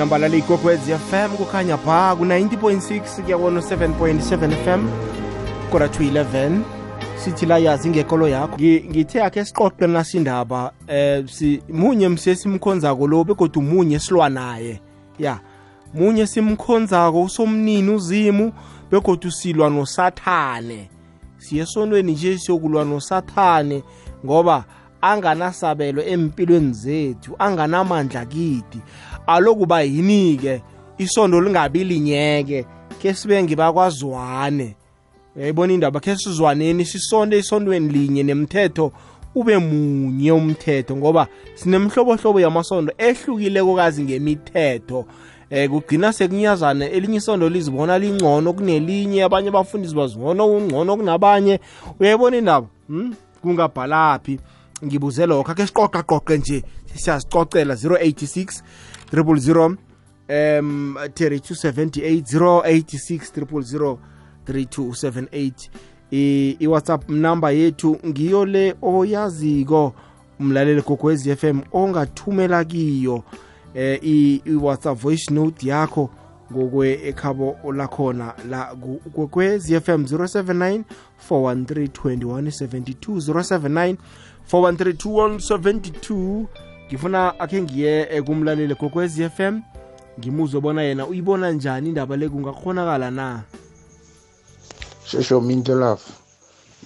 nambalala ikokwezi fm kukhanya pha ku-90.6 kuyabona 7.7 fm kora 11 sithi la yazi ngekolo yakho. Ngi- ngithe akhe sixoxe nasindaba eh si munye mse simkhonzako lo begodwa munye silwa naye. Ya munye simkhonzako usomnini uzimu begodwa silwa nosathane. Siye esonweni nje siyokulwa nosathane ngoba anganasabelo empilweni zethu anganamandla kithi alokuba yini-ke isondo lingabi linyeke ke sibe ngibakwazwane. Uyayibona indaba khe sizwaneni sisonde esondweni linye nemthetho ube munye umthetho ngoba sinemhlobohlobo yamasondo ehlukileko kazi ngemithetho. Eh kugcina sekunyazana elinye isondo lizibona lingcono kunelinye abanye abafundisi bazibona ungcono kunabanye uyayibona indaba? Hmm? kungabhalaphi. Ngibuze lokho ake siqoqa qoqe nje siyazicocela 086 000 um 3278 086 3278 I- i-whatsapp number yethu ngiyo le oyaziko umlaleli gogwezi FM ongathumela kiyo eh i- i-whatsapp voice note yakho ngokwe ekhabo lakhona la gogwezi FM 079 413 2172 079 413 2172 ngifuna akhe ngiye eh, kumlaleli gogwezi FM ngimuzwe bona yena uyibona njani indaba le kungakhonakala na? Shesho minto love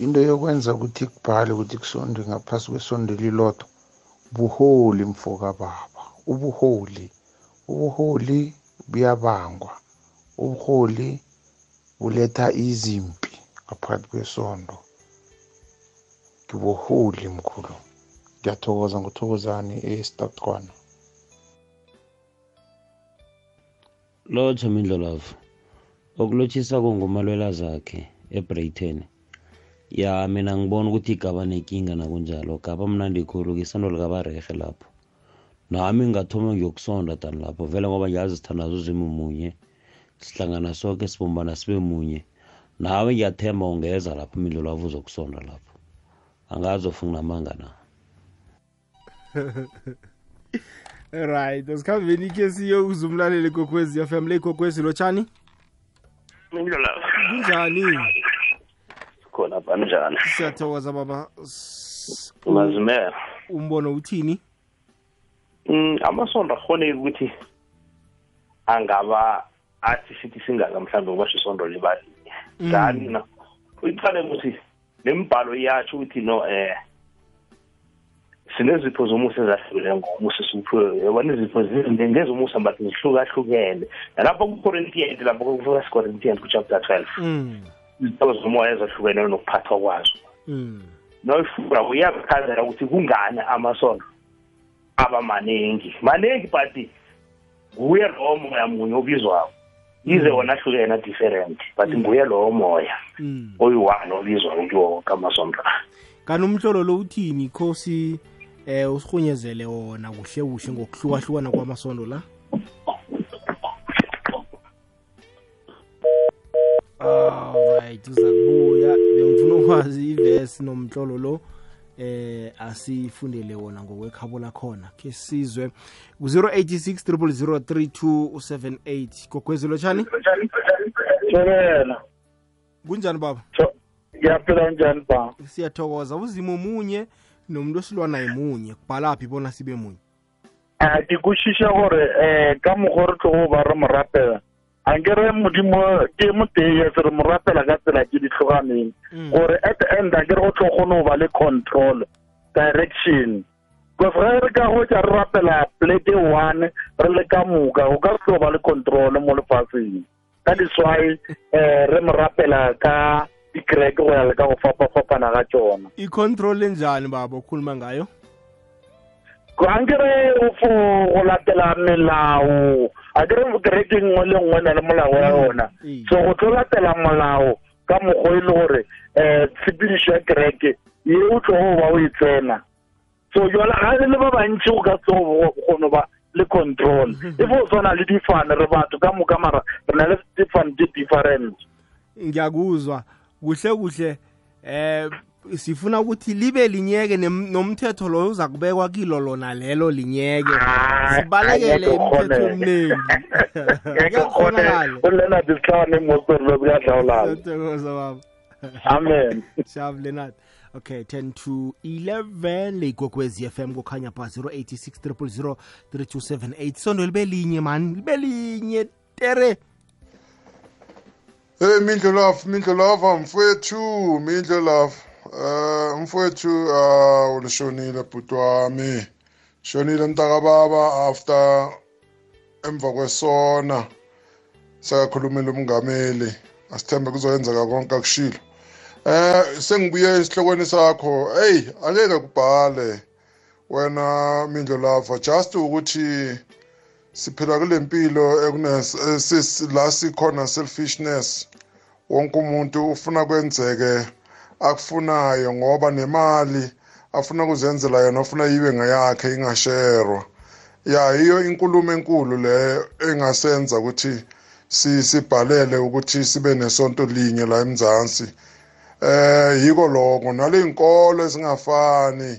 into yokwenza ukuthi kubhale ukuthi kusonde ngaphasi kwesonde lilodwa buholi mfoka baba ubuholi ubuholi buyabangwa ubuholi buletha izimpi ngaphakathi kwesondo. Ngibuholi mkhulu. Ngiyathokoza ngothokozani estartwana lotsha mindlolavu okulotshisako ngumalwela zakhe ebrayton ya mina ngibona ukuthi igaba nenkinga nakunjalo. Gaba mnandi khulu kisando likabarehe lapho. Nami ngathoma ngiyokusonda tani lapho. Vele ngoba ngiyazi sithandazo zimu munye sihlangana soke sibumbana sibe munye nawe ngiyathemba ungeza lapho mindlolavu uzokusonda lapho. Angazi ofunginamanga na right asikhambeni ke siyokuza umlaleli kokwezi FM le kokwezi lotshani Mindlela kunjani? Khona banjani siyathokoza baba. S- mazimela umbono uthini? Mm amasondo akhoneki ukuthi angaba athi sithi singaka mhlawumbe ngoba isondo libali ngani na uyiqale ukuthi lembhalo iyatsho ukuthi no eh sinezipho zomusa ezahlukile ngomusa esuphiwe yabona izipho zizinto ngezomusa but zihlukahlukene. Nalapho kucorinthians lapho kufirst corinthians kuchapter 12 mm. izipho zomoya ezahlukeneyo nokuphathwa kwazo. Mm. Noyifunda uyakuchazela ukuthi kungani amasondo aba maningi. Maningi but nguye lowo moya munye obizwayo yize wona ahlukene different but nguye lowo moya mm. oyi-one obizwa kuwo wonke amasondo. Kanti umhlolo lo uthini khosi? Eh usihunyezele wona kuhle kuhle ngokuhlukahlukana kwamasondo la. Alright uzakubuya. Bengifuna ukwazi ivesi nomhlolo lo eh asifundele wona ngokwekhabo khona ke sizwe ku-086 3278 gogwezelo tshani Thobela. kunjani baba? Ngiyaphila njani ba? siyathokoza. Uzimo munye nomuntu osilwa naye munye kubhalaphi bona sibe munye ke kwešiša gore eh ka mokgwa re tlogo ba re mo rapela. A nke re modimo ke motee se re mo rapela ka tsela ke di tlhoganeng. Gore at the end a ke re go tlo kgone go ba le control, direction. Because ge re ka go tsa re rapela plate e one re le ka moka go ka se tlo ba le control mo lefatsheng ka diswai um eh re mo rapela ka dikreke go ya le ka go fapa-fapana ga tšona. i-control enjani baba okhuluma ngayo? Ankere for go latela melao a kere kereke nngwe le nngwe na le molao wa yona so go tlo latela molao ka mokgwa e le gore um tshepedišo ya kereke ye o tlo go ba o e tsena. So jala ga le ba bantši go ka se go kgono ba le control. E fo tshwana le difane re batho ka moka mara re na le difane tse different. Ngiyakuzwa. Kuhle kuhle eh sifuna ukuthi libe linyeke nomthetho loyo uza kubekwa kilo lona lelo linyeke. Hayi, sibalekele imithetho omningi ulenard lokuyadlawulana Siyathokoza baba. Amen. Shav lenard Okay, 10 to 11 leigogwezi FM kukhanya pa 086 3278 sondo libe linye mani libe linye tere Hey Mindlo Love, Mindlo Love mfowethu, Mindlo Love. Eh mfowethu ah ulishonile bhuti wami. Shonile mntaka baba after emva kwesona. Sakakhulumela umngameli. Asithembe kuzoyenzeka konke akushilo. Eh sengibuye esihlokweni sakho. Hey, angeke kubhale. Wena Mindlo Love just ukuthi siphila kule mpilo ekunes esis- la sikhona selfishness wonke umuntu ufuna kwenzeke akufunayo ngoba nemali afuna kuzenzela yona ufuna yibe ngayakhe ingasherwa. Ya yiyo inkulumo enkulu le engasenza ukuthi si- sibhalele ukuthi sibe nesonto linye la eMzansi. Eh yiko lokho. Nale inkolo ezingafani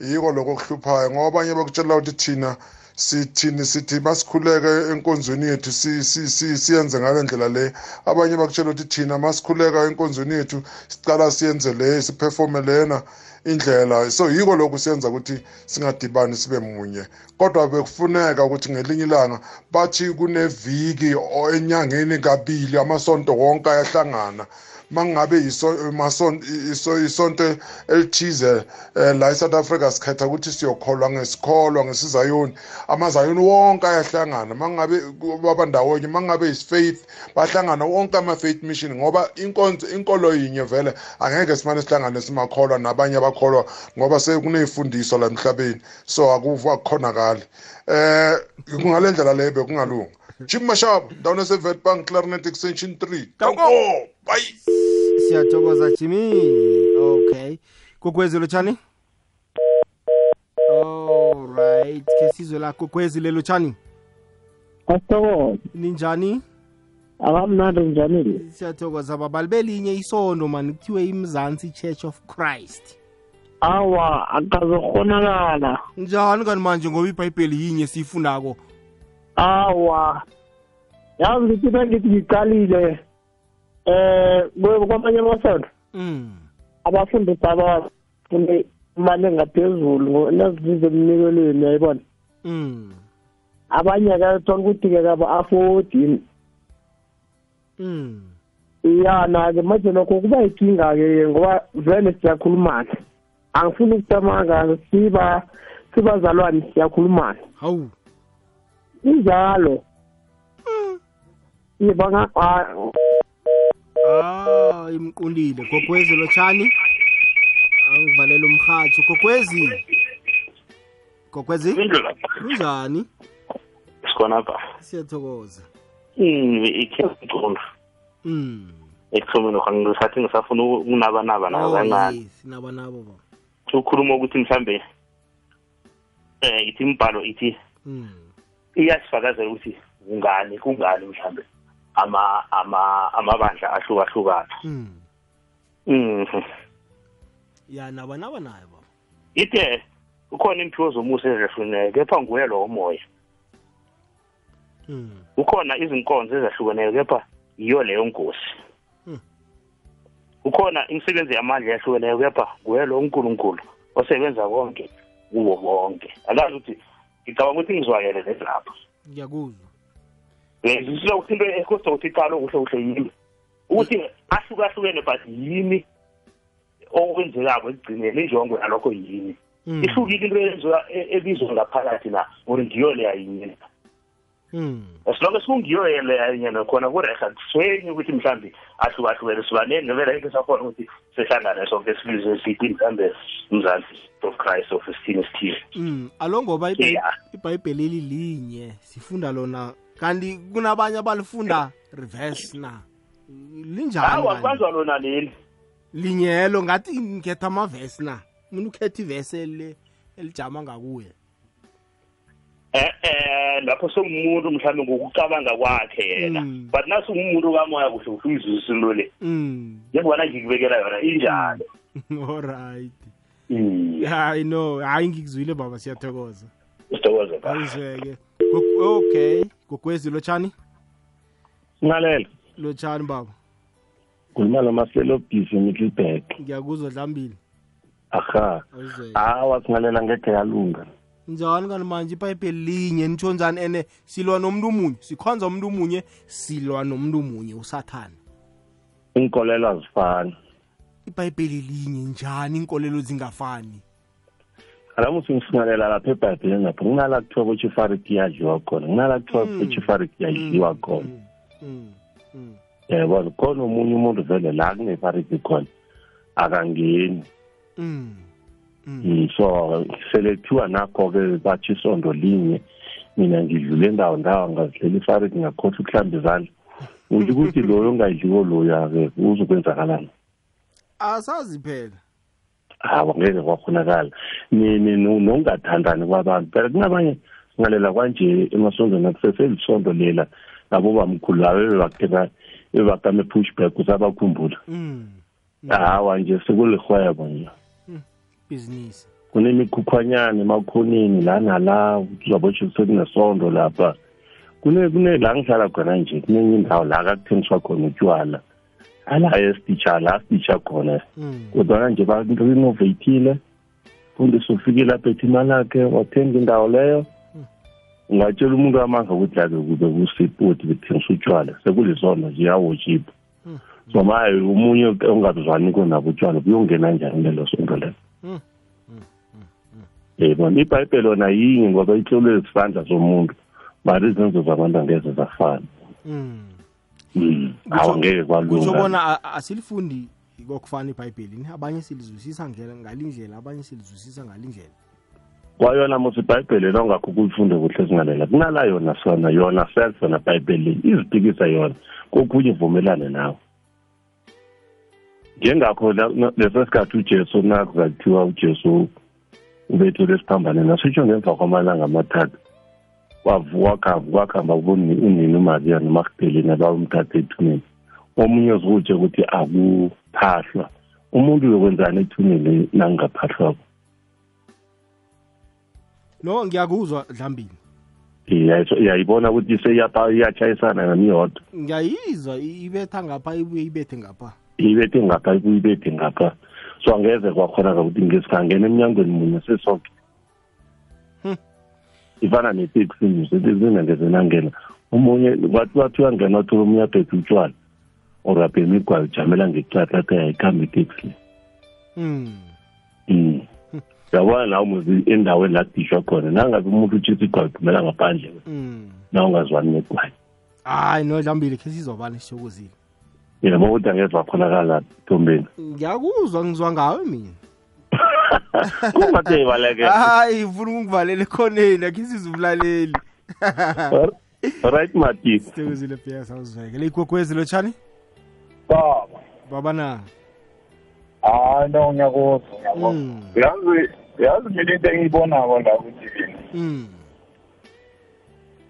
yiko lokho okuhluphayo ngoba abanye bakutshela ukuthi thina sithini sithi masikhuleka enkonzweni yethu si- si- si- siyenze ngale ndlela le. Abanye bakutshela ukuthi thina masikhuleka enkonzweni yethu sicala siyenze le siperforme lena indlela. So yiko lokhu siyenza ukuthi singadibani sibe munye. Kodwa bekufuneka ukuthi ngelinye ilanga bathi kuneviki enyangeni kabili amasonto wonke ayahlangana. Mangabe isonto elithize eh, la eSouth Africa sikhetha ukuthi siyokholwa ngesikholwa ngesizayoni amazayoni wonke ayahlangana. Mangabe baba ndawonye mangabe isfaith bahlangana wonke ama-faith mission ngoba inkonzo inkolo yinye vele. Angeke simane sihlangane simakholwa nabanye abakholwa ngoba sekuney'fundiso la emhlabeni. So akukhonakali. Eh kungale ndlela leyo bekungalunga jim mashabo ndawona sevetbank clarinet extension 3 danko bye. Siyathokoza jimmy. Okay. Gogwezi lotshani alright ke sizwe la gogwezi lelotshani asithokoze. Ninjani? Akamnandi kunjanile siyathokoza baba. Libe linye isondo mani kuthiwe imzansi church of christ. Awa akazokhonakala njani kani manje ngoba ibhayibheli yinye siyifundako awa yazi ngithi bengithi ngiqalile eh kwe- kwamanye amasonto mm. abafundisi abafunde imali engaphezulu nezizizo emnikelweni yayibona Mm. abanye akathola ukuthi-ke kaba-afodi Mm. yana-ke manje lokho kuba yinkinga-ke ngoba vele siyakhulumana angifuni ukutamanga siba sibazalwane siyakhulumana hawu injalo. Ibanga ah imqundile gogwezi lotshani. Angivalela umhatsho gogwezi? Gogwezi? Kunjani? Sikhona pha siyathokoza ikheqondo mm. ekuthomeni khona ngisathi ngisafuna ukunabanaba nayo Oh, kancane. yes, sinaba nabo ba ukhuluma ukuthi mhlambe eh ithi imbhalo ithi mm. Iyasifakazela ukuthi kungani kungani mhlambe ama ama amabandla ahlukahlukana Mm. mhm ya naba naba nayo baba ithe ukhona imphiwo zomusa ezahlukeneyo kepha nguye lowo moya mm. kukhona izinkonzo ezahlukeneyo kepha yiyo leyo nkosi Hmm. kukhona imisebenzi yamandla eyahlukeneyo kepha nguye lo nkulunkulu osebenza konke kuwo bonke akazi ukuthi ngicabanga ukuthi ngizwakele lezilapha ngiyakuzwa. Ngizisula ukuthi into ekhosta ukuthi iqalo kuhle kuhle yini? Ukuthi ahlukahlukene but yini okwenzekako ekugcineni injongo yalokho yini? Mm. ihlukile into eyenziwa e- ebizwa ngaphakathi na? Uri ngiyo leya yinye Mm. As long as kungiyo leya yinye nakhona kureha kuswenyi ukuthi mhlawumbe ahlukahlukene sibaningi vele into sakhona ukuthi sihlangane sonke sibizwe sithi mhlawumbe mzansi of christ of isithini esithile Mm. alo ngoba ibhayibheli- lilinye sifunda lona kanti kunabanye abalifunda reverse na? Linjani akubanjwa lona leli. Linyelo ngathi ngikhetha amavesi na? Mina ukhetha ivesi elijama ngakuye. Eh eh lapho sengumuntu mhlawumbe ngokucabanga kwakhe yena. Mm. but nasi ungumuntu kamoya kuhle kuhle uyizwisisa into le. Mm. njengoba ngikubekela yona injalo. Alright iye hayi no hayi ngikuzwile baba siyathokoza. Sithokoze ba ayizweke Gog- okay. Gogwezi lotshani? Singalela lotshani baba. Khuluma nomaselo bhizi middleburg ngiyakuzwa dlambili aha. Ayizweke hawa singalela ngekhe yalunga. Njani kanti manje? Ipayipi linye nitsho njani? Ene silwa nomuntu munye sikhonza umuntu munye silwa nomuntu munye usathane. Iinkolelo azifani. Ibhayibheli linye njani inkolelo zingafani alamuthi ngisingalela lapha ebhayibhelini lapho. Kunala kuthiwa kuchifariki yadliwa khona. Kunala kuthiwa kuchifariki yadliwa khona. Mm, mm, yabona khona omunye umuntu vele la kunefariki khona. Akangeni. Mm, mm. Mm, so selethiwa nakho-ke bathi isondo linye mina ngidlule ndawo ndawo ngazidlela ifariki ngakhohlwa ukuhlamba izandla. Utsho ukuthi loyo ongayidliwo loya-ke uzokwenzakalani? Asazi phela. Hawa ngeke kwakhonakala Ni- ni- no- nokungathandani kwabantu. Phela kunabanye singalela kwanje emasondweni akuseselisondo lela labo ebebakheka ebebakame pushback usabakhumbula. Mm, hawa nje sekulihwebo nje. Business kunemikhukhwanyana emakhoneni la nala uzabotsho sekunesondo lapha. Kune kune la ngihlala khona nje kunenye indawo la kakuthengiswa khona utshwala ala esititsha la sititsha khona. Mm, kodwana nje barinovatile fundisa ufike lapha ethi imali yakhe wathenga indawo leyo. Ungatshela umuntu amanga ukuthi ake kube kusipoti bethengisa utshwala sekulisona nje yawotshipa Mm. so maye omunye ongabuzwaniko nabo utshwala kuyongena njani lelo sonto lelo Mm. yebona ibhayibheli yona yinye ngoba itlolwe isandla somuntu mari izenzo zabantu angeze zafana. Mm. Mm. awu ngeke kutsho kwalunga. bona a- asilifundi kokufana ibhayibhelini abanye silizwisisa ngela ngalindlela abanye silizwisisa ngalindlela. Kwayona musi ibhayibheli longakho ukulifunde kuhle singalela kunala yona sona yona self yona bhayibhelini iziphikisa yona. Kokunye ivumelane nawe. Njengakho leso sikhathi ujesu nakuza kuthiwa ujesu ubethu lesiphambane nasitsho ngemva kwamalanga amathathu wavuka khamba kwakuhamba kuboni- unini umariya nomagdelina bawumthatha ethuneni. Omunye zikutshe ukuthi akuphahlwa. Umuntu uyokwenzana ethuneni nangingaphahlwako no ngiyakuzwa dlambini yayibona iyayibona ukuthi seiyatshayisana nami yodwa. Ngiyayizwa ibetha ngapha ibuye ibethe ngapha ibethe ngapha ibuye ibethe ngapha. So angeze kwakhonaka ukuthi ngesikangena emnyangweni munye sesoke. Hmm. ifana neteksi nje eteksini angeze nangena. Omunye kwathi wathi uyangena wathola omunye aphethe utshwala or aphe imigwalo ijamela ngecatata yayikhamba iteksi le. Mm, Mm. yabona nawe muzi endaweni la kudishwa khona nangabe umuntu utshisa igwalo phumela ngaphandle mm. na ungazwani negwayi. Hayi no dlambili khe sizobani sithokozile yabo ukuthi angeze wakhonakala thombeni ngiyakuzwa ngizwa ngawe mina. Kungathe baleke hayi ufuna ukungivalela ekhoneni akhe sizumlaleli right mati. Sithokozile pia sawuzivekele igogwezi lotshani baba. Baba na? Hayi no ngiyakuzwa ngiyakuzwa. Mm, yazi yazi mina into engiyibonako la ku-tv mm,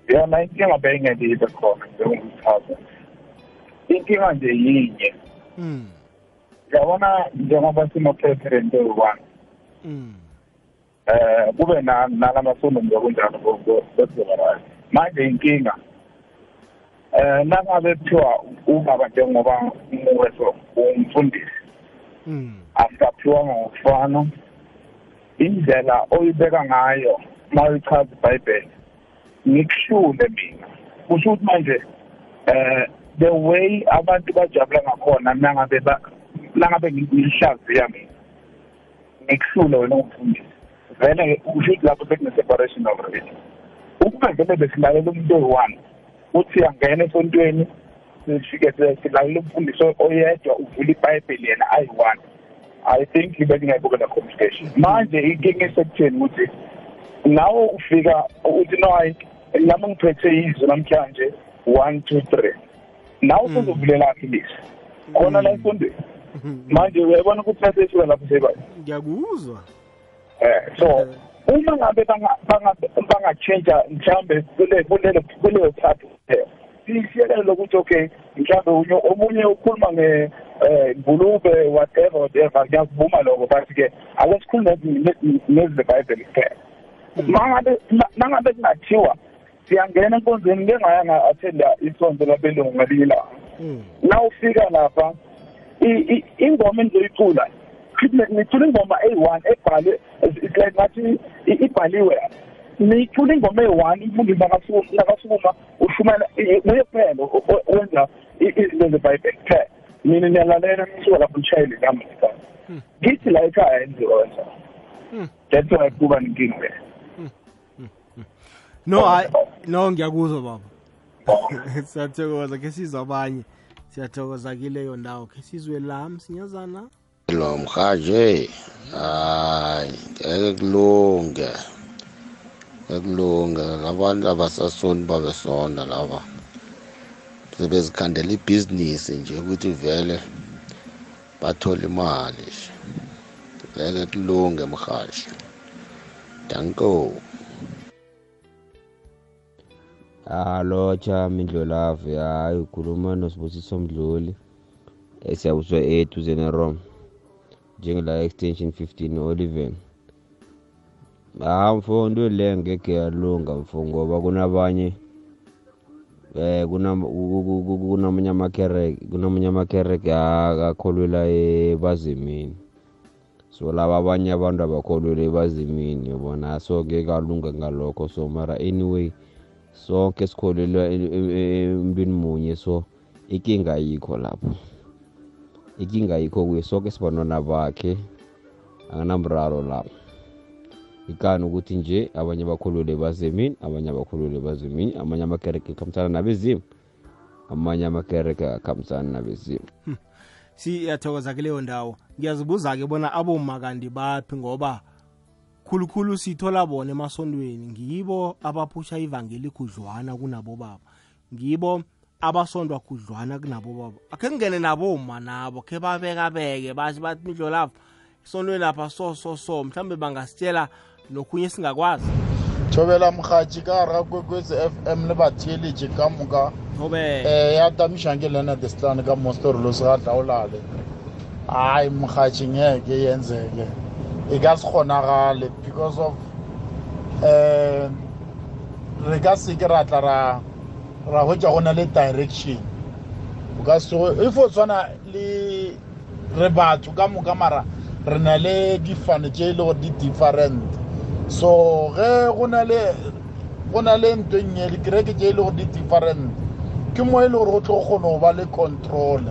yona inkinga beyingeke ibe khona njengokuchaza. Inkinga nje yinye. Mm, uyabona njengoba sino-president oyi-one mm, eh kube na- nalamasondo nje kunjalo kwezokarayo manje inkinga eh nangabe kuthiwa ubaba njengoba umuweso umfundisi mm, asaphiwanga ngokufana indlela oyibeka ngayo uma uyichaza ibhayibheli ngikuhlule mina. Kusho ukuthi manje eh the way abantu bajabula ngakhona nangabe ba- nangabe ngilihlaziya mina ngikuhlule wena umfundisi. Vele usho ukuthi lapho sekune-separation of religion ukube vele besilalela umuntu oyi-one uthi angena esontweni sifike se- silalela umfundisi oyedwa uvula ibhayibheli yena ayi-one. I think bengingayibukela communication. Manje inkinga esekutheni ukuthi nawe ufika uthi no hayi nami ngiphethe izwi namhlanje one two three. Nawe uzovulela akhe ilizwi khona la esondweni manje uyayibona ukuthi nasefika lapho sebayo ngiyakuzwa. Eh so uma ngabe banga- banga- bangatshentsha mhlawumbe kule kulelo kuleyo thathu leyo sihlelele lokuthi okay mhlawumbe unye- omunye ukhuluma nge eh ngulube whatever whatever ngiyakuvuma lokho. But ke ake sikhulume nezi bible kuphela. Mangabe mangabe kungathiwa siyangena enkonzweni ngeke ngayanga athenda isonto labelungu ngelinye ilanga na ufika lapha ingoma engizoyicula ngicula ingoma eyi-one ebhalwe it's like ngathi ibhaliwe. Ngicula ingoma eyi-one imfundisi nakasukuma ushumela nguye kuphela wenza izinto zebhayibheli kuphela mina niyalalela nisuka lapho nishayele ngihamba ngekhaya ngithi la ekhaya yenziwa kanjani that's why kuba nenkinga le. No hayi. No ngiyakuzwa baba. Siyathokoza ke sizwe abanye. Siyathokoza kileyo ndawo. Ke sizwe la msinyazana. Lo mhaje. Hayi ngeke kulunge. Ekulunge labantu abasasoni babesonda laba. Sebezikhandela ibhizinisi nje ukuthi vele bathole imali ngeke kulunge mhashi danko. Alotsha mindlolavu hayi ukhuluma nosibusiso mdluli. Esiyabuswa eduze nerom njengela extension 15 oliven ha mfo into le ngeke yalunga mfo ngoba kunabanye eh kunamanye amakereke kunamanye amakereke akakholwela ebazimini. So laba abanye abantu abakholwela ebazimini yabona? So ngeke alunga ngalokho. So mara anyway sonke sikholelwa emntwini munye so inkinga yikho lapho. Inkinga yikho kuye sonke sibantwana bakhe anganamraro lapho. Ikani ukuthi nje abanye abakhulule bazemini abanye abakhulule bazemini amanye amakereke akhambisana nabezimu amanye amakereke akhambisana nabezimu. Siyathokoza kuleyo ndawo. Ngiyazibuza-ke bona abomakandi baphi ngoba khulukhulu sithola bona emasondweni ngibo abaphusha ivangeli khudlwana kunabo baba. Ngibo abasondwa khudlwana kunabo baba. Akhe ngene naboma nabo khe babekabeke bathi bathi midlo lapha isondweni lapha so so so. Mhlawumbe bangasitshela nokhunye singakwazi thobela mokgatši ka gare ga kwekwetse f m le batheeletše ka moka thobe um ya tamišanke leonard stan ka mostorolo se ga tlaolale hayi mokgatši ngeke yenzeke. E ka se kgonagale because of um re ka seke ra tla ra ra hwetša go na le direction. O ka se if o tshwana le re batho ka moka mara re na le difane tše e le gore di different. So ge go na le go nnye dikereke tše e le gore di different ke mo e le gore go tlo kgone go ba le control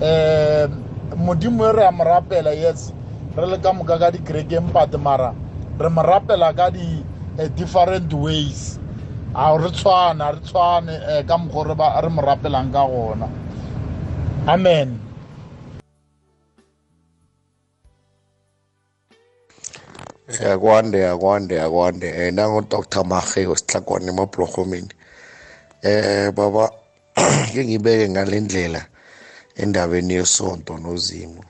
um modimo e re a mo rapela yes re le ka moka ka dikereke mpate mara re mo rapela ka di different ways. A re tshwane a re tshwane um ka mokgwa re mo rapelang ka gona. Amen. Akwande akwande akwande um nango-dr mahe wesihlakwane emabhulorhomeni um baba ke ngibeke ngale ndlela endabeni yesonto nozimu.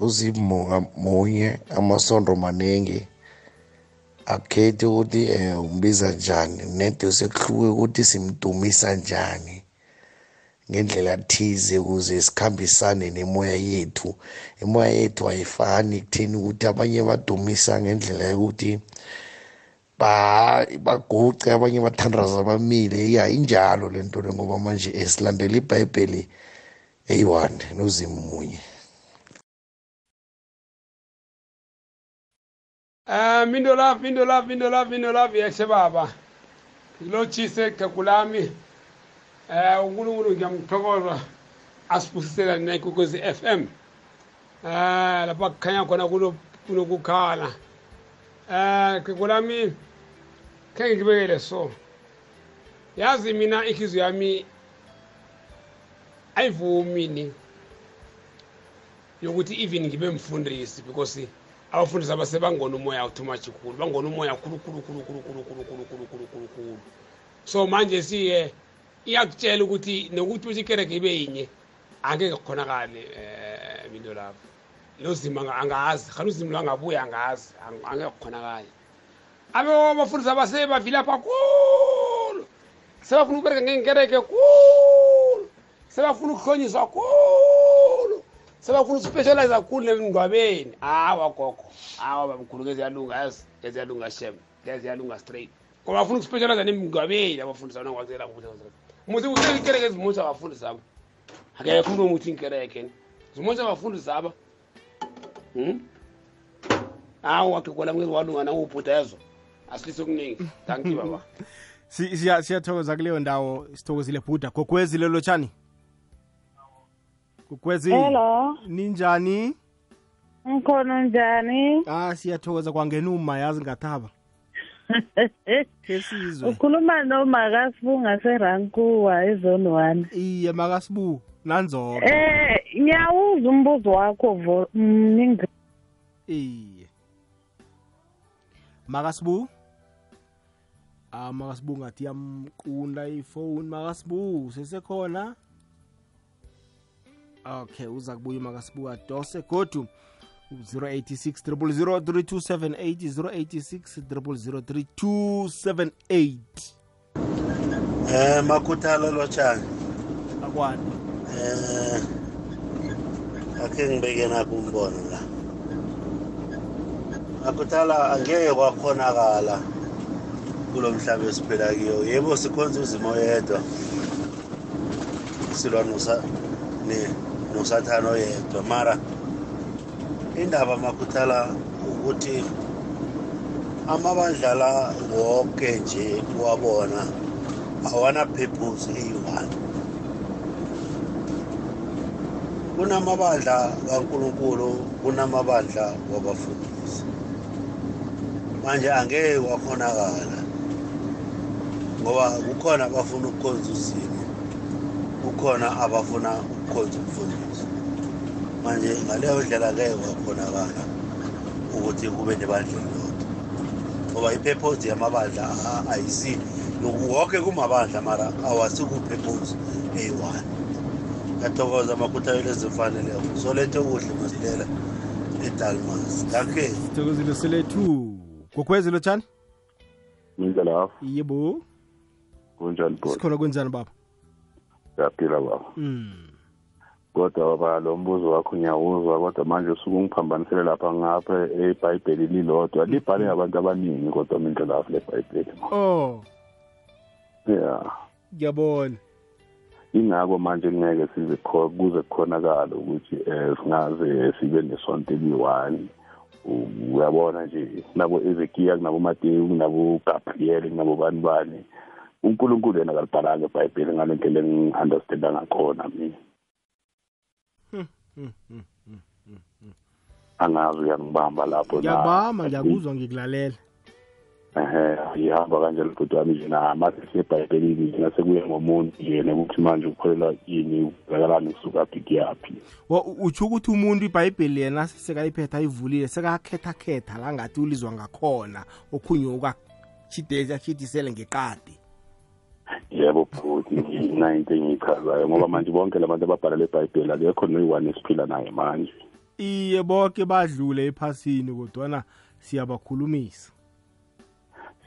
Uzimu munye amasondo maningi akhethi ukuthi um umbiza njani nede sekuhluke ukuthi simdumisa njani ngendlela thize ukuze sikhambisane nemoya yethu. Imoya yethu ayifani kutheni ukuthi abanye badumisa ngendlela yokuthi baguce abanye bathandaza bamile. Ya injalo le nto le ngoba manje esilandela ibhayibheli eyi-one nozimu munye Eh, uh, mindolaf mindolaf mindolaf mindolaf yehle baba. Ngilotshise gekulami um uh, eh, unkulunkulu ngiyamthokoza. Asibusisela nekwekwezi f m. Um uh, lapha kukhanya khona kunokukhala. Um gekulami khe ngikibekele so. Yazi mina inhliziyo yami ayivumi ni yokuthi even ngibe mfundisi because abafundisi abase bangona umoya too much khulu bangona umoya khulu khulu khulu khulu khulu khulu khulu khulu khulu khulu khulu so manje siye iyakutshela ukuthi nokuthi uthi ikereke ibe yinye angeke kukhonakale um into lapho nozima angazi khani uzima lwangabuya angazi angeke kukhonakale abe abafundisi abase bavilapha khulu sebafuna ukubereka ngenkereke khulu sebafuna ukuhlonyiswa khulu sebafuna ukuspecialize kakhulu emngcwabeni hawa gogo. Hawa babamkhulu ke ziyalunga yazi ke ziyalunga shem ke ziyalunga straight. Ngoba bafuna ukuspecialize nemngcwabeni abafundisa bona ngikwazela kuhle muthi usekereke ezimuthi abafundi zabo. Akekho umuntu omuthi inkereke zimuthi abafundi zaba Hmm? hawu wagegola mngezi walunga nawubhuda yezo asilise okuningi. Thanki baba. Si- siya- siyathokoza kuleyo ndawo sithokozile bhuda. Gogwezi lelo tshani gogwezi Hello. ninjani Ngikhona njani? ah siyathokoza kwangena uma yazi ngathaba. Kesizwe Ukhuluma nomakasibu seRankuwa ezone one. Iye makasibu nanzoko Eh, ngiyawuza umbuzo wakho vo mningi. iye. Makasibu? Ah makasibu ngathi yamqunda ifoni makasibu sesekhona okay uza kubuya makasibu adose godu 086 0003278 086 0003278 Eh makhuthala lotshani. akwani. Eh akhe ngibeke nakho umbono la. Makhuthala angeke kwakhonakala kulo mhlaba esiphila kiyo. Yebo sikhonza uzimo yedwa. Silwa nosa ne nosathano yedwa mara. Indaba makhuthala ukuthi amabandla la wonke nje wabona awana purpose eyi-one. Kunamabandla kankulunkulu kunamabandla wabafundisi. Manje angeke kwakhonakala ngoba kukhona abafuna ukukhonza uzimo kukhona abafuna ukukhonza umfundisi manje ngaleyo ndlela ngeke kwakhonakala ukuthi kube nebandla elilodwa ngoba ipurpose yamabandla a- ayisi wonke kumabandla mara awasikuphephuzi eyi-one. Ngiyathokoza amakhuthalelo ezimfaneleko solethe okuhle masilela edalmas. Danke sithokozile selethu gogwezi lotshani? Mindlela lapho yebo. Kunjani bho sikhona kwenzani baba? Siyaphila baba. Mm. Kodwa baba lo mbuzo wakho ngiyawuzwa kodwa manje usuke ungiphambanisele lapha ngapha ebhayibheli lilodwa. Libhale ngabantu abaningi kodwa mindlela lapho lebhayibheli oh. Ya ngiyabona. Ingako manje ngeke size kho- kuze kukhonakala ukuthi um singaze sibe nesonto eliyi-one. U- uyabona nje nabo ezekiya kunabo matewu kunabo gabriel kunabo bani bani unkulunkulu yena kalibhalanga ebhayibheli ngale ndlela engi-understanda ngakhona mina. Angazi uyangibamba lapho na. ngiyabama ngiyakuzwa ngikulalela ehe ihamba kanjalo bhuti wami nje na mase sebhayibhelini njena sekuya ngomuntu yena ukuthi manje ukholelwa yini ubhekelani kusuka phi kuyaphi utsho ukuthi umuntu ibhayibheli yena sesekayiphetha ayivulile sekakhetha-khetha la ngathi ulizwa ngakhona okhunye ukachidisele ngeqadi. Yebo bhuti mina into engiyichazayo ngoba manje bonke labantu ababhala le bhayibheli akekho noyi-one esiphila naye manje. Iye bonke badlule ephasini kodwana siyabakhulumisa.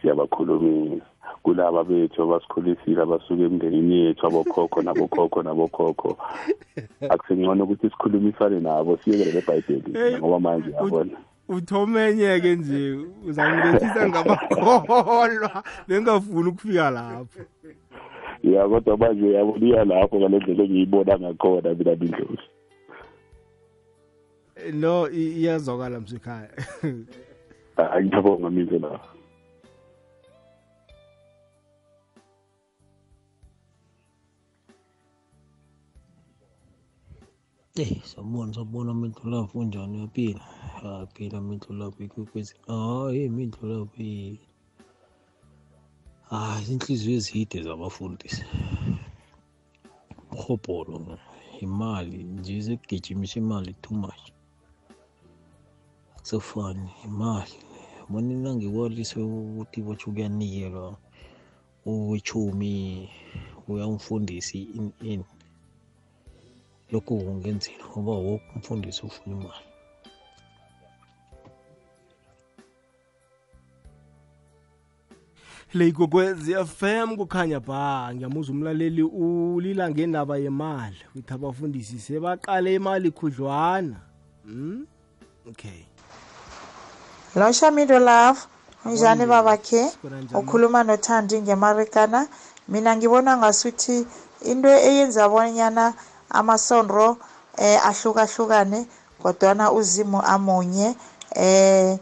Siyabakhulumisa. Kulaba bethu abasikhulisile abasuka emindenini yethu abokhokho nabokhokho nabokhokho. Akusengcono ukuthi sikhulumisane nabo siyekele le bhayibheli Hey, ngoba manje yabona. uthomenyeke nje uzangilethisa ngamakholwa bengafuni ukufika lapho. Ya kodwa manje uyabona iya lapho ngale ndlela engiyibona ngakhona mina mindlozi no i- iyazwakala msekhaya hayi ngiyabonga mindlela Eh, sawubona sawubona Mindlulavu unjani uyaphila? Yaphila Mindlulavu ikwekwezi. Hayi Mindlulavu. Hayi inhliziyo ezide zabafundisi. Uhobholo imali nje sekugijimisa imali too much. Akusafani imali. Bona nangikwalise ukuthi batsho kuyanikelwa owechumi uyamfundisi in in lokho kungenzeka ngoba woke umfundisi ufuna imali leyikokwezi FM kukhanya ba ngiyamuza umlaleli ulila ngendaba yemali. Uthi abafundisi sebaqale imali khudlwana. Hmm? okay. Lo shamido love unjani babakhe? Ukhuluma nothandi ngemarikana. Mina ngibona ngasuthi into eyenza bonyana amasondro eh ahlukahlukane kodwana uzimo amunye eh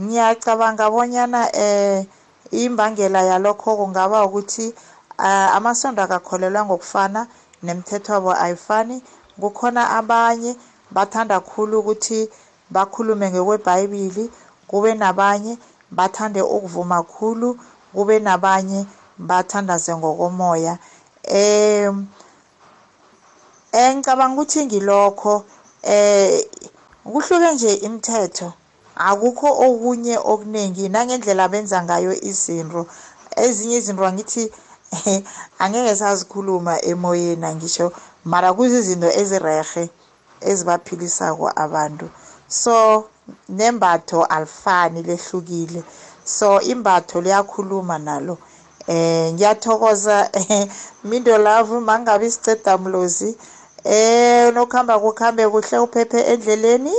ngiyacabanga bonyana eh imbangela yalokho kungaba ukuthi amasondo akakholelwa ngokufana nemithetho wabo ayifani. Kukhona abanye bathanda khulu ukuthi bakhulume ngekwebhayibhili kube nabanye bathande ukuvuma khulu kube nabanye bathandaze ngokomoya. Um ngicabanga ukuthi ngilokho eh kuhluke nje imithetho. Akukho okunye okuningi nangendlela benza ngayo izinto. Ezinye izinto angithi angeke sazikhuluma emoyeni angisho mara kuzizinto ezirehe ezibaphilisako abantu. So nembatho alifani lehlukile. So imbatho liyakhuluma nalo. Eh ngiyathokoza mindo love mangabe isiceda mlozi eh nokuhamba kuhambe kuhle uphephe endleleni.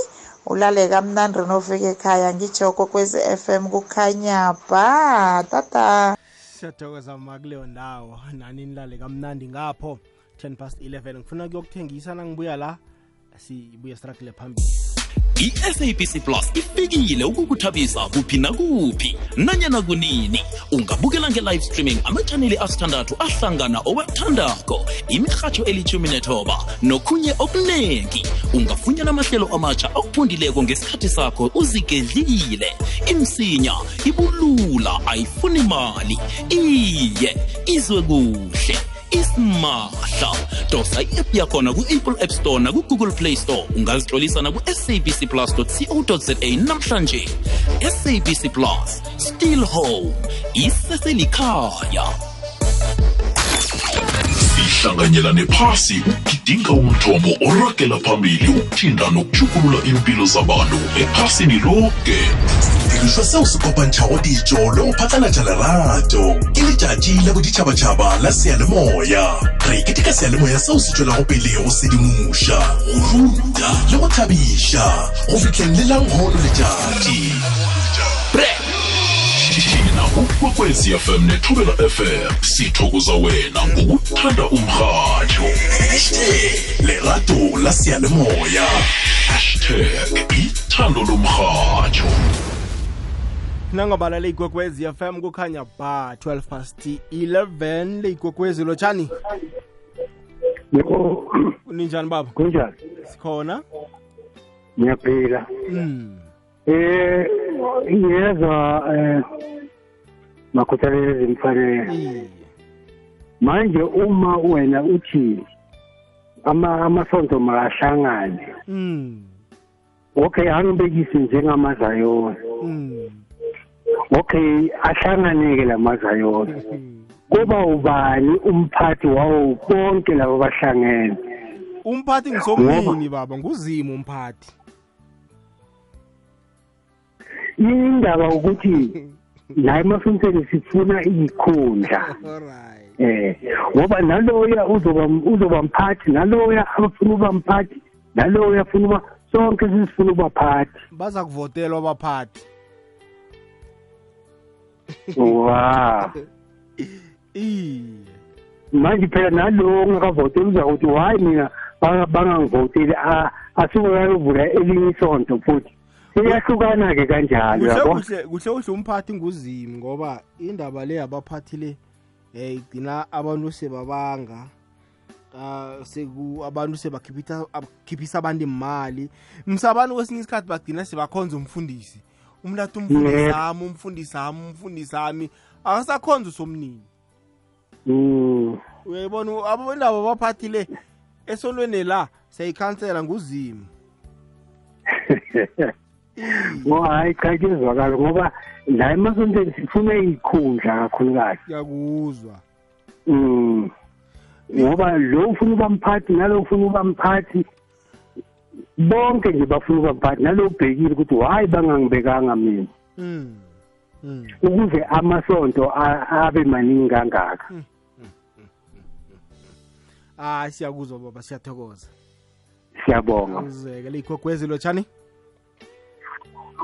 Ulale kamnandi nofika ekhaya ngijoko kwezi FM kukhanya ba tata. Siyathokoza ma kuleyo ndawo. Nani nilale kamnandi ngapho. 10 past 11 ngifuna kuyokuthengisa nangibuya la. Sibuye sirakile phambili. I-sabc plus ifikile ukukuthabisa kuphi nakuphi nanyana kunini. Ungabukela nge-live streaming amachaneli asithandathu ahlangana owathandako imirhatsho elithumi nethoba nokhunye okunengi. Ungafunyana amahlelo amatsha akufundileko ngesikhathi sakho uzigedlile. Imsinya ibulula ayifuni mali. Iye izwe kuhle isimahla. Dosa i-app yakhona ku-apple app store naku-google play store. Ungazitlolisa naku-sabc plus co za namhlanje. Sabc plus still home iseselikhaya sihlanganyela nephasi ukugidinga umthombo oragela phambili ukuthinda nokuchukulula impilo zabantu ephasini lonke diriswa seo se kopantšhago dijo le go phatlalatša lerato ke letšatši la boditšhabatšhaba la seyalemoya. Re keteka seyalemoya seo se tšwelago pele go sedimoša go ruta le go thabiša go fihleng le langhono letšatši. Thina ukwekwezi fm nethubela fm sithokoza wena ngokuthanda umrhatsho lerato la seyalemoya hashtag ithando lomrhatsho nangobala leyikwekwezi fm kukhanya ba 12 past 11 leyikwekwezi lotshani yebo. Ninjani baba? Kunjani? Sikhona? Ngiyaphila. Mm. eh ngiyezwa eh makhuthalelo ezimfanele manje uma wena uthi ama amasonto makahlangane mm. okay angibekise njengamazayona. Mm. okay ahlanganeke lamazayona kuba ubani umphathi wawo bonke labo bahlangene? Umphathi ngisomnini baba. Nguzimo umphathi. Indaba ukuthi la emasontweni sifuna iyikhundla eh ngoba naloya uzoba mphathi naloya abafuna uba mphathi naloya afuna uba sonke sisifuna uba phathi baza kuvotelwa abaphathi. Wa manje phela nalo ongakavoteli uzakuthi hayi mina bangangivoteli asukayovula elinye isonto futhi iyahlukana-ke kanjalo yabo? kuhle kuhle umphathi nguzimi ngoba indaba le yabaphathi le eh igcina abantu sebabanga uh seku abantu sebakhiphisa khiphisa abantu imali. Msabani kwesinye isikhathi bagcina sebakhonza umfundisi. Athi umfundisi ami umfundisi ami umfundisi ami. Akasakhonza usomnini. Uyayibona indaba abaphathi le esondweni la siyayikhansela nguzimo ngo hayi cha kuyezwakala ngoba la emasontweni sifuna iyikhundla kakhulukazi. Ngiyakuzwa um ngoba lo ufuna uba mphathi nalo ufuna uba mphathi bonke nje bafuna uba mphathi. Nalo ubhekile ukuthi hhayi bangangibekanga mina. Mm. Mm. ukuze amasonto a- abe maningi kangaka. Hayi siyakuzwa baba siyathokoza. Siyabonga. Uzeke liyigogwezi lotshani?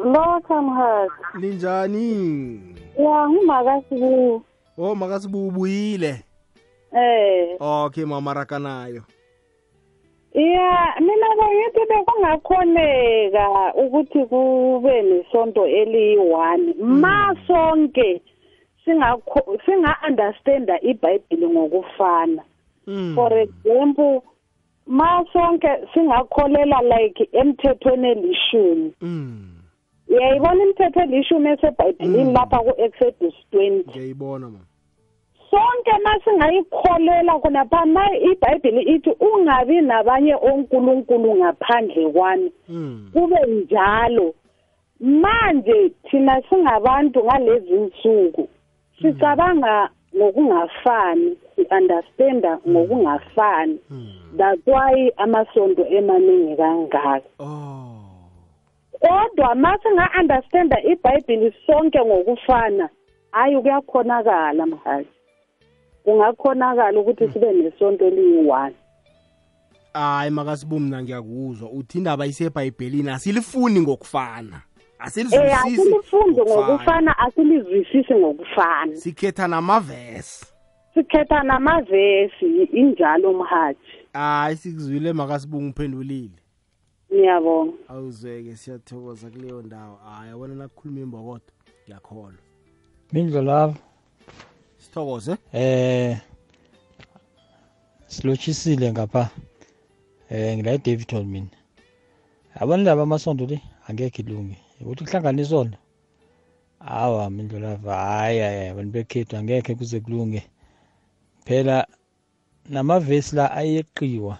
Lotha mhathi. linjani Ya ngumakasibu. oh makasibubuyile Eh. okay mama rakanayo. Ya mina bengithi bekungakhoneka ukuthi kube nesonto eliyi-one. Ma sonke singakho- singa-understanda ibhayibhili ngokufana. For example ma sonke singakholela like emthethweni elishumi. Uyayibona imithetho elishumi esebhayibhilini lapha ku-exodus twenty. Ngiyayibona mama sonke masingayikholela khonapha ma ibhayibhili ithi ungabi nabanye onkulunkulu ngaphandle kwami kube njalo. Manje thina singabantu ngalezi nsuku sicabanga ngokungafani si-understanda ngokungafani. That's why amasonto emaningi kangaka. Kodwa ma singa-understanda ibhayibhili sonke ngokufana hayi kuyakhonakala mhathi kungakhonakala ukuthi sibe nesonto eliyi-one. Hayi makasibu mna ngiyakuzwa. Uthi indaba isebhayibhelini asilifuni ngokufana. Eh asilifunde ngokufana. asilizwisisi ngokufana. Sikhetha namavesi. Sikhetha namavesi injalo mhathi. Hayi sikuzwile makasibu ngiphendulile ngiyabonga. Awuzweke siyathokoza kuleyo ndawo. Hayi abona nakukhuluma imbokodo ngiyakholwa. Mindlo lava sithokoze? Eh silotshisile ngapha. Eh ngila eDavidton mina. Yabona laba amasonto le? Angekho ilungi ukuthi kuhlangana isonto hawa mindlo lava hayi hayi abantu bekhethu angekhe kuze kulunge. Phela namavesi la ayeqiwa.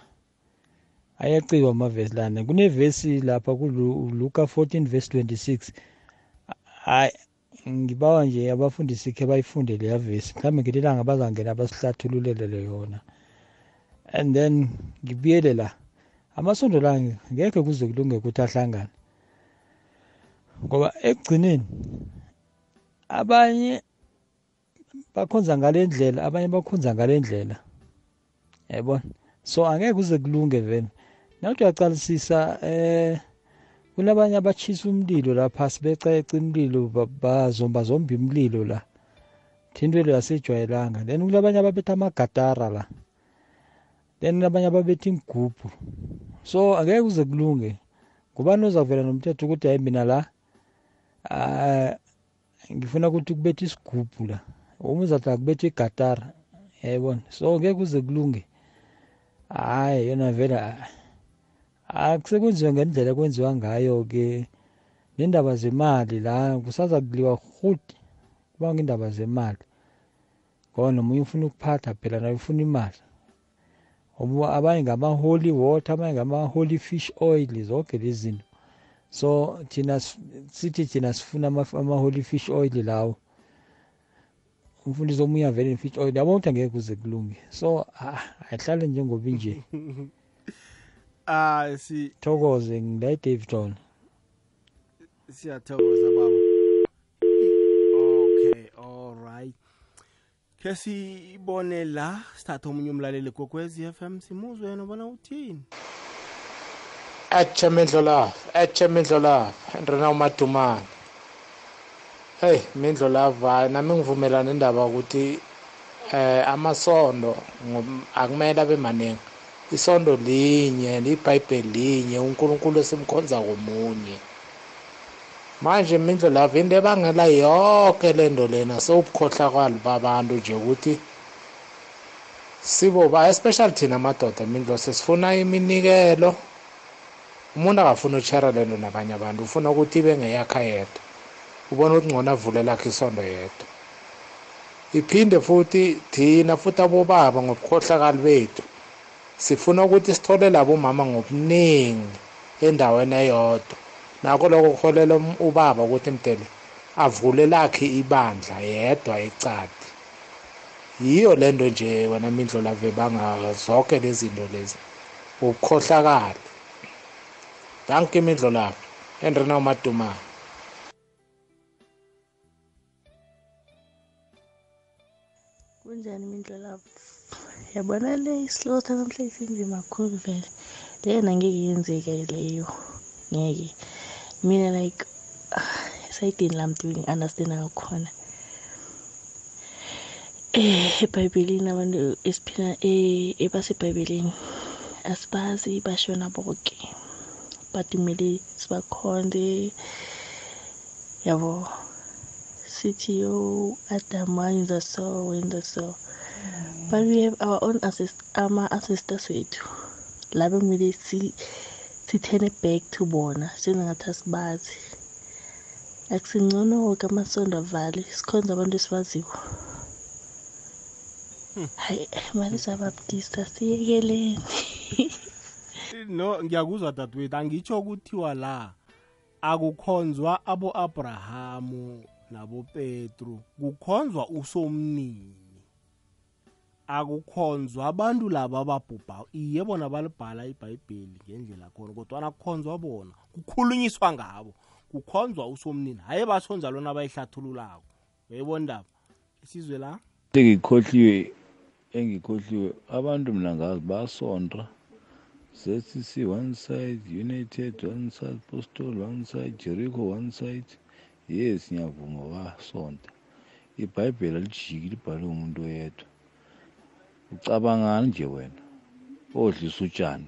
Ayaciwa amavesi lana kunevesi lapha kuluka 14 verse 26 hayi ngibawa nje abafundisi khe bayifunde leya vesi mhlawumbe ngelinye ilanga bazangena basihlathululele yona and then ngibuyele la amasonto la ngekhe kuze kulunge ukuthi ahlangane. Ngoba ekugcineni abanye bakhonza ngale ndlela abanye bakhonza ngale ndlela. Yabona? So angeke kuze kulunge vele. Nawuthi uyacalisisa eh kunabanye abatshisa umlilo lapha sibeca umlilo ba- bazomba zomba imlilo la. Thinto lo yasejwayelanga. Then kunabanye ababetha amagatara la. Then abanye ababetha imigubhu so angeke kuze kulunge. Ngubani ozavela nomthetho ukuthi hayi mina la ah, ngifuna ukuthi kubetha isigubhu la. Omunye uzathi akubetha igatara. Yayibona. So ngeke kuze kulunge. Hayi yona vele ah, akusekwenziwa ngendlela kwenziwa ngayo-ke nendaba zemali la kusaza kuliwa rhudi kuba ngendaba zemali. Ngoba nomunye ufuna ukuphatha phela naye ufuna imali. Obu- abanye ngama-holy water abanye ngama-holy fish oil zonke lezi zinto. So thina sif- sithi thina sifuna ama- ama-holy fish oil lawo. Umfundisi omunye avele ne-fish oil yabona ukuthi angeke kuze kulunge. So ah, ayihlale njengoba inje. ah si thokoze ngila edavidon siyathokoza baba. Okay all right. Ke sibone la sithatha omunye umlaleli gokwezi FM simuzwe yena ubona uthini? Atshe mindlo lava atshe mindlo lava ndrina umadumane. Heyi mindlo lava nami ngivumelana indaba ukuthi eh amasondo akumele abe maningi. Isondo linye libhayibheli linye unkulunkulu esimkhonza komunye manje mindlo lava into ebangela yonke le nto lena sewubukhohlakali babantu nje ukuthi siboba especially thina madoda mindlo sesifuna iminikelo. Umuntu akafuna utshara le nto nabanye abantu ufuna ukuthi ibe ngeyakha yedwa. Ubona ukuthi ngcono avule lakhe isondo yedwa. Iphinde futhi thina futhi abobaba ngobukhohlakali bethu sifuna ukuthi sithole labo mama ngobuningi endaweni eyodwa. Nakho lokho kuholela ubaba ukuthi mdele avule lakhe ibandla yedwa ecadi yiyo lento nje wena mindlo lave bangaka zonke lezinto lezi. Ukukhohlakala. Danke imindlo lapho endrena umadumane kunjani imindlo lapho yabona le isilotha namhla isinzima kakhulu vele. Leyona ngeke yenzeka leyo. Ngeke. Mina like esayidini lami doing understand ngakhona eh ebhayibhelini abantu esiphila eh ebasebhayibhelini asibazi bashona bonke but kumele sibakhonde yabo. Sithi yo adam wenza so wenza so? But we have our own ama-ancestors wethu laba kumele sithene back to bona sengathi asibazi. Akusingcono woke amasondo avale sikhonza abantu esibaziwo. Hayi mali zabaptista siyekeleni no ngiyakuzwa dadewethu angitsho kuthiwa la akukhonzwa abo-abrahamu nabopetru kukhonzwa usomnini. Akukhonzwa. Abantu laba ababhubha iye bona balibhala ibhayibheli ngendlela khona kodwana kukhonzwa bona kukhulunyiswa ngabo. Kukhonzwa usomnini hayi basho njalo nabayihlathululako. Uyayibona isizwe la? Engikhohliwe engikhohliwe abantu mina ngazi basonta. ZCC one side United one side Apostol one side Jericho one side. Yes ngiyavuma basonta. Ibhayibheli alijiki libhalwe umuntu oyedwa. Ucabangani nje wena? Odlisa utshani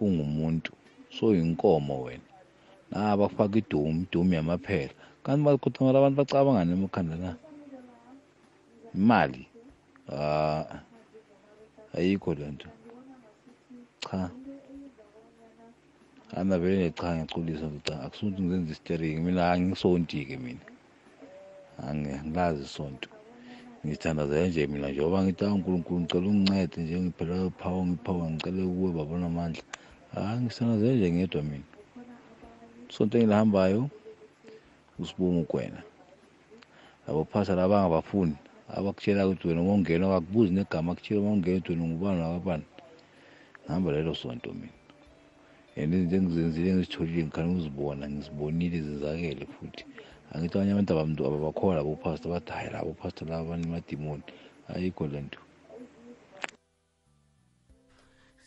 ungumuntu soyinkomo wena. Nabafaka idomu idomu yamaphela. Kanti kodwa mara abantu bacabangani emakhanda na? Imali? Ah ayikho lento cha. Ana vele necha ngiyaculisa cha. Akusuthi ngizenza istering mina angisonti-ke mina. Angilazi isonto. Ngithandazela nje mina njengoba ngithi unkulunkulu ngicela ungincede nje ngiphela phawo ngiphawo ngicele kuwe babona amandla hayi ngithandazela nje ngedwa mina. Sonto engilihambayo usibonga ugwena labo phasa laba angabafuni abakutshela ukuthi wena uma ungena akakubuzi negama akutshela uma ungena ukuthi wena ngubani wakabani ngihamba lelo sonto mina. And izinto engizenzile engizitholile ngikhani ukuzibona ngizibonile zizakele futhi. Angithi abanye abantu abamntu ababakhola labo phasta bathi hayi labo phasta laba banemadimoni ayikho le nto.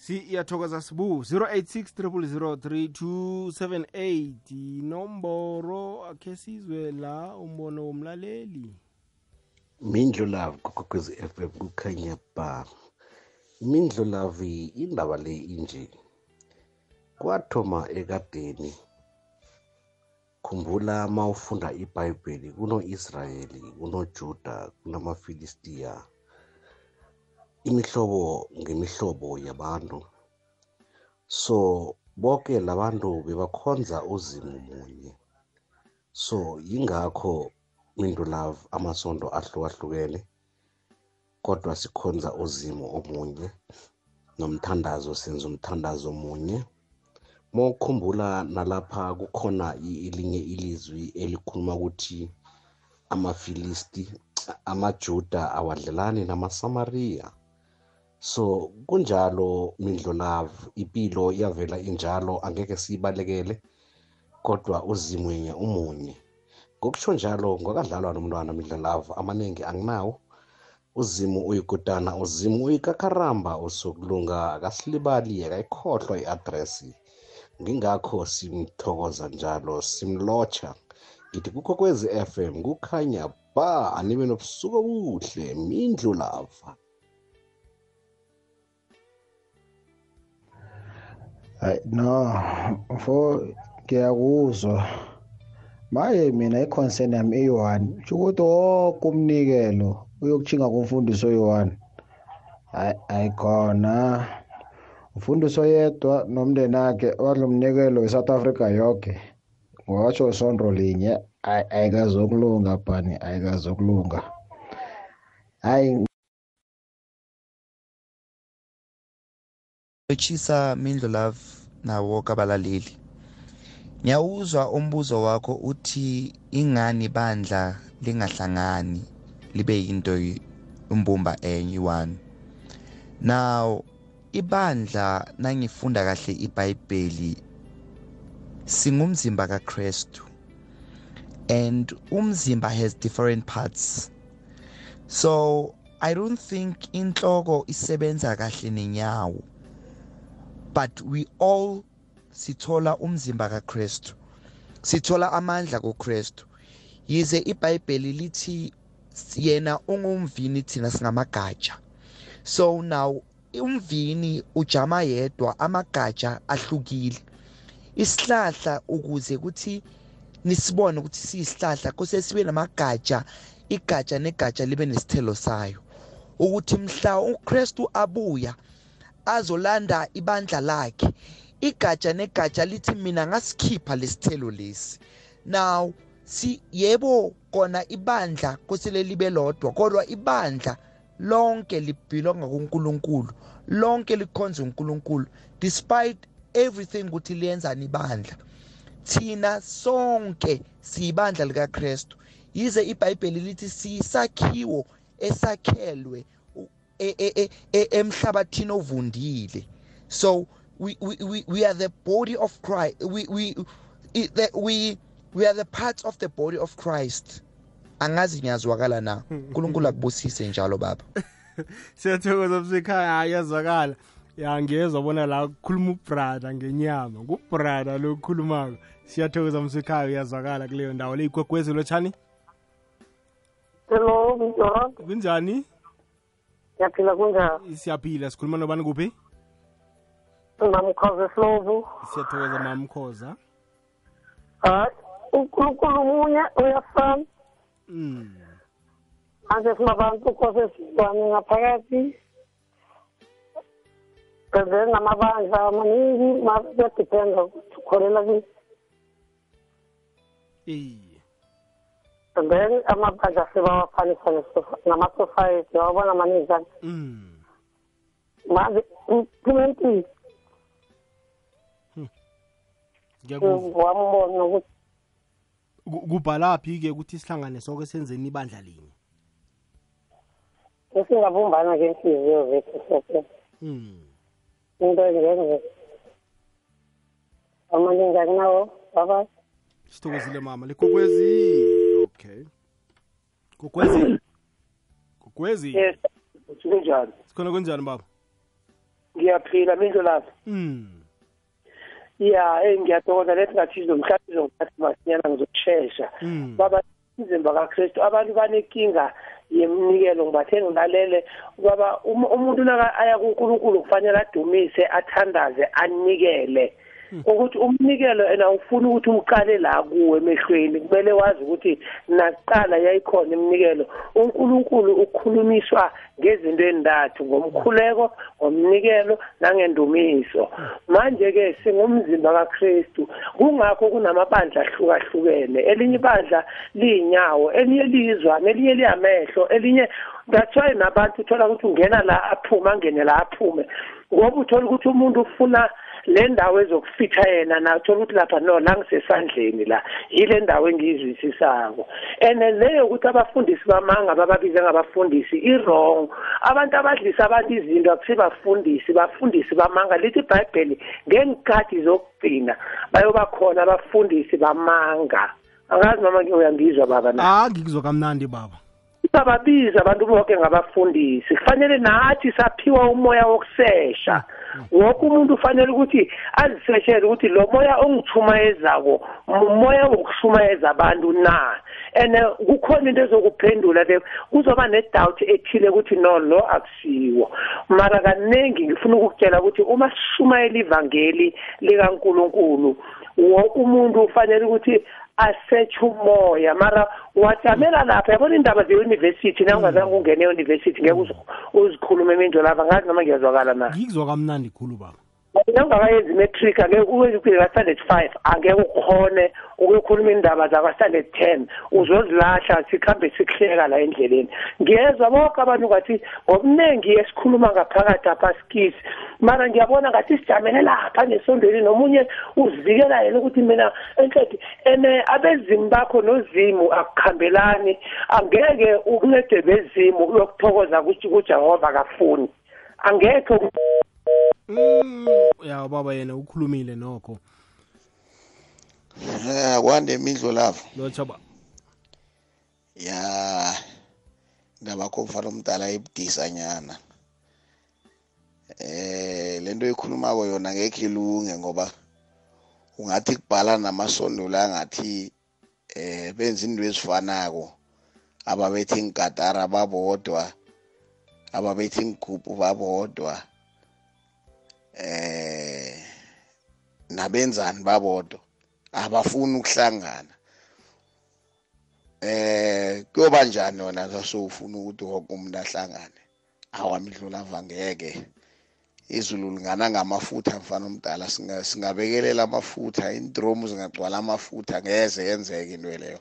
Siyathokoza sibu 086 inomboro akhe sizwe la umbono womlaleli. Mindlu love kokokwezi FM kukhanya ba. Imindlu love indaba le inje. Kwathoma ekadeni khumbula mawufunda ibhayibheli kuno-israyeli kunojuda kunamafilistiya. Imihlobo ngemihlobo yabantu. So bonke labantu bebakhonza uzimu munye. So yingakho mindu love amasondo ahlukahlukene kodwa sikhonza uzimu omunye nomthandazo senza umthandazo munye mokhumbula nalapha kukhona elinye ilizwi elikhuluma ukuthi amafilisti amajuda awadlelani namasamariya. So kunjalo mindlolavu impilo iyavela injalo angeke siyibalekele kodwa uzimwenye umunye. Ngokusho njalo ngokadlalwa nomntwana mindlolavu amaningi anginawo. Uzimu uyigudana uzimu uyikakaramba usokulunga akasilibali akayikhohlwa i-adresi ngingakho simthokoza njalo simlotsha. Ngithi kukho kwezi FM kukhanya ba anibe nobusuku obuhle mindlu lava. Hayi no mfo ngiyakuzwa. Maye mina i-concern yami iyi-one kusho ukuthi wonke umnikelo uyokujhinga kumfundiso oyi-one hayi ayikhona umfundiso yedwa nomndeni wakhe wadla umnikelo we-south africa yonke ngowatsho isondro linye ayi ayikazokulunga bhani ayikazokulunga hayi Echisa Mindlo Love nawo kabalaleli. Ngiyawuzwa umbuzo wakho uthi ingani bandla lingahlangani libe into umbumba enye one. Now ibandla nangifunda kahle iBhayibheli singumzimba kaKristu and umzimba has different parts. So i don't think inhloko isebenza kahle nenyawo but we all sithola umzimba kaKristu sithola amandla kuKristu yize iBhayibheli lithi yena ungumvini thina singamagatsha so now umvini ujama yedwa amagatsha ahlukile. Isihlahla ukuze kuthi nisibone ukuthi siyisihlahla kuse sibe namagatsha igatsha negatsha libe nesithelo sayo. Ukuthi mhla uKristu abuya azolanda ibandla lakhe igatsha negatsha lithi mina ngasikhipha lesithelo lesi. Now si yebo kona ibandla kusele libe lodwa kodwa ibandla lonke libhilonga kuNkulunkulu lonke likhonza uNkulunkulu despite everything ukuthi liyenzani ibandla thina sonke siyibandla likaKristu. Yize iBhayibheli lithi sisakhiwo esakhelwe emhlabathini ovundile. So we, we, we, we are the body of Christ we, we, we, we are the parts of the body of Christ. Angazi ngiyazwakala na? uNkulunkulu akubusise njalo baba. Siyathokoza msekhaya hayi yazwakala ya ngiyezwa bona la kukhuluma ubrada ngenyama. Ngubrada lo kukhulumako siyathokoza msekhaya uyazwakala kuleyo ndawo. Le igwegwezi lotshani hello kunjani kunjani? Siyaphila kunjani? Siyaphila. Sikhuluma nobani kuphi? Mamkhoza eslovu siyathokoza mamkhoza. Hayi unkulunkulu munye uyafana. Manje sinabantu ukose sizwane ngaphakathi and then namabandla amaningi kuyadependa ukuthi ukholela kini iye and then amabandla sebawafanisa namasociety awabona amaningi kani mm. manje implementile ngiyakuzwa wambona ukuthi kubhalaphi-ke ukuthi sihlangane sonke senzeni ibandla linye? Esingabumbana ngenhliziyo zethu soke mm. into engenze amaningi akunawo baba. Sithokozile mama. Likokwezi okay. Kokwezi kokwezi yes. Kunjani sikhona kunjani baba? Ngiyaphila mindlo lapha. Mm. Ya eyi ngiyathokoza lethi ngathi zomhlathi zongithathi masinyana ngizokushesha. Mm. baba umzimba kakristu abantu banenkinga yemnikelo ngibathe ngilalele. Baba um- umuntu naka aya kunkulunkulu kufanele adumise athandaze anikele. Ukuthi umnikelo ena ufuna ukuthi uqale la kuwe emehlweni kumele wazi ukuthi nakuqala yayikhona iminikelo unkulunkulu ukhulumiswa ngezinto endathu ngomkhuleko ngomnikelo nangendumiso. Manje-ke singumzimba kakristu kungakho kunamabandla ahlukahlukene. Elinye ibandla liyinyawo elinye liyizwane elinye liyamehlo elinye that's why nabantu uthola ukuthi ungena la aphume angene la aphume. Ngoba uthola ukuthi umuntu ufuna le ndawo ezokufitha yena nathola ukuthi lapha no la ngisesandleni la yile ndawo engiyizwisisako. And leyo ukuthi abafundisi bamanga bababize ngabafundisi i-wrong. Abantu abadlisa abantu izinto akusibafundisi bafundisi bamanga. Lithi ibhayibheli ngeenkhathi zokugcina bayobakhona abafundisi bamanga. Angazi noma uyangizwa baba na? Ah ngikuzwa kamnandi baba. Sababiza abantu bonke ngabafundisi. Kufanele nathi saphiwa umoya wokusesha. Wonke umuntu ufanele ukuthi aziseshele ukuthi lo moya ongithumayezako umoya wokushumayeza abantu na? And kukhona into ezokuphendula le kuzoba nedoubt ethile ukuthi no lo akusiwo. Mara kaningi ngifuna ukukutshela ukuthi uma sishumayela ivangeli likankulunkulu wonke umuntu ufanele ukuthi asearch umoya. Mara wajamela lapha yabona indaba ze-university nawungazange ungene e-university ngeke uzi- uzikhulume imindlo lapha. Ngazi noma ngiyazwakala na? Ngikuzwa kamnandi khulu baba nawungakayenzi imetric angeke uphile ka-standard five angeke ukhone ukuyokhuluma indaba zakwa-standard ten. Uzozilahla sikhambe sikuhleka la endleleni. Ngiyezwa bonke abantu ngathi ngobuningi esikhuluma ngaphakathi apha skisi mara ngiyabona ngathi sijamele lapha nesondweni nomunye uzivikela yena ukuthi mina enhledi and abezimu bakho nozimu akukhambelani. Angeke ukuncede bezimu uyokuthokoza kujehova kafuni angekhe Mm, ya baba yena ukhulumile nokho. Eh kwande imidlo lapho. Lotsha ba ya indaba yakho mfana omdala ibudisanyana eh lento ekhulumako yona ngekho ilunge ngoba ungathi kubhala namasondo la ngathi eh benza into ezifanako. Ababethi ingatara babodwa ababethi ingubhu babodwa. Eh nabenzani babodwa? Abafuni ukuhlangana. Eh kuyoba njani wona sasofuna ukuthi wonke umuntu ahlangane? Awamidlula avangeke. Izulu lingana ngamafutha mfana omdala. Singa- singabekelela amafutha indromu zingagcwala amafutha. Ngeze yenzeke into leyo.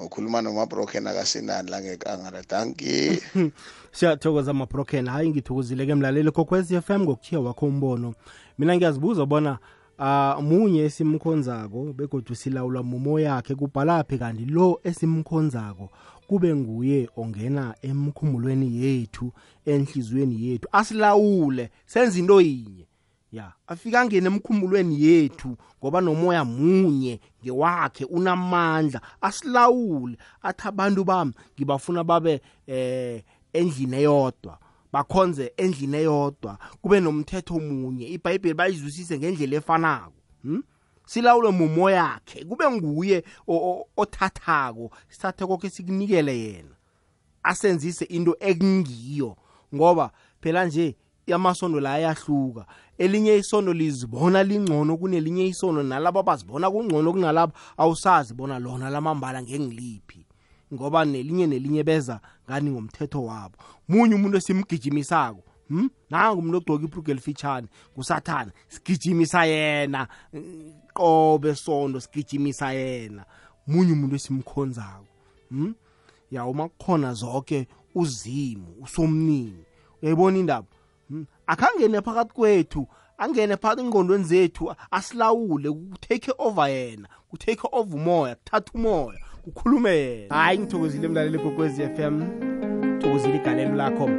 Ukhuluma nomabroken akasinani la ngekangala danki siyathokoza mabroken hayi ngithokozile ke mlaleli kokwez f m ngokuthiya wakho umbono. Mina ngiyazibuza bona uh, munye esimkhonzako begodwa silawulwa mumoyakhe kubhalaphi kanti lo esimkhonzako kube nguye ongena emkhumulweni yethu enhliziyweni yethu asilawule senza into yinye ya afika angene emkhumulweni yethu ngoba nomoya munye ngewakhe unamandla asilawule. Athi abantu bami ngibafuna babe eh endlini eyodwa bakhonze endlini eyodwa kube nomthetho munye. Ibhayibheli bayizwisise ngendlela efanako hmm? silawulwe mumoya yakhe kube nguye othathako sithathe konke sikunikele yena. Asenzise into ekungiyo ngoba phela nje amasondo la ayahluka elinye isondo lizibona lingcono kunelinye isondo nalabo abazibona kungcono kunalabo awusazi bona lona lamambala ngengiliphi ngoba nelinye nelinye beza ngani ngomthetho wabo munye umuntu esimgijimisako Hmm? nangu umuntu ogcoka ibhrugu elifitshane ngusathana sigijimisa yena mm, qobe sondo sigijimisa yena munye umuntu esimkhonzako hmm? ya uma kukhona zonke uzimu usomnini uyayibona indaba hmm? akhangene phakathi kwethu angene phakathi engqondweni zethu asilawule ku-take over yena ku-take over umoya kuthatha umoya kukhulume yena hayi ngithokozile mlaleli kokwezi f m thokozile igalelo lakho